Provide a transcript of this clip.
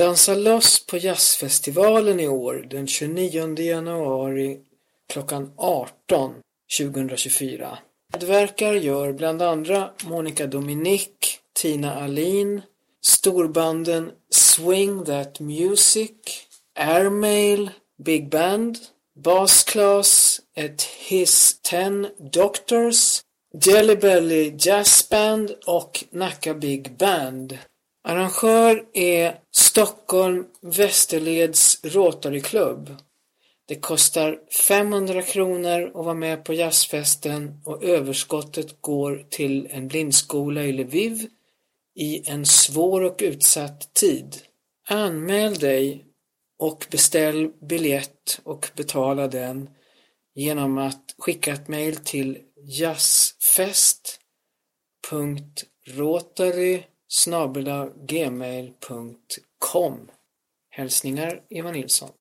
Dansa loss på jazzfestivalen i år den 29 januari klockan 18 2024. Medverkar gör bland andra Monica Dominic, Tina Alin, storbanden Swing That Music, Airmail, Big Band, Bass Class, ett His Ten Doctors, Jelly Belly Jazz Band och Nacka Big Band. Arrangör är Stockholm Västerleds Rotaryklubb. Det kostar 500 kronor att vara med på jazzfesten och överskottet går till en blindskola i Lviv i en svår och utsatt tid. Anmäl dig och beställ biljett och betala den genom att skicka ett mejl till jazzfest.rotary gmail.com Hälsningar Eva Nilsson.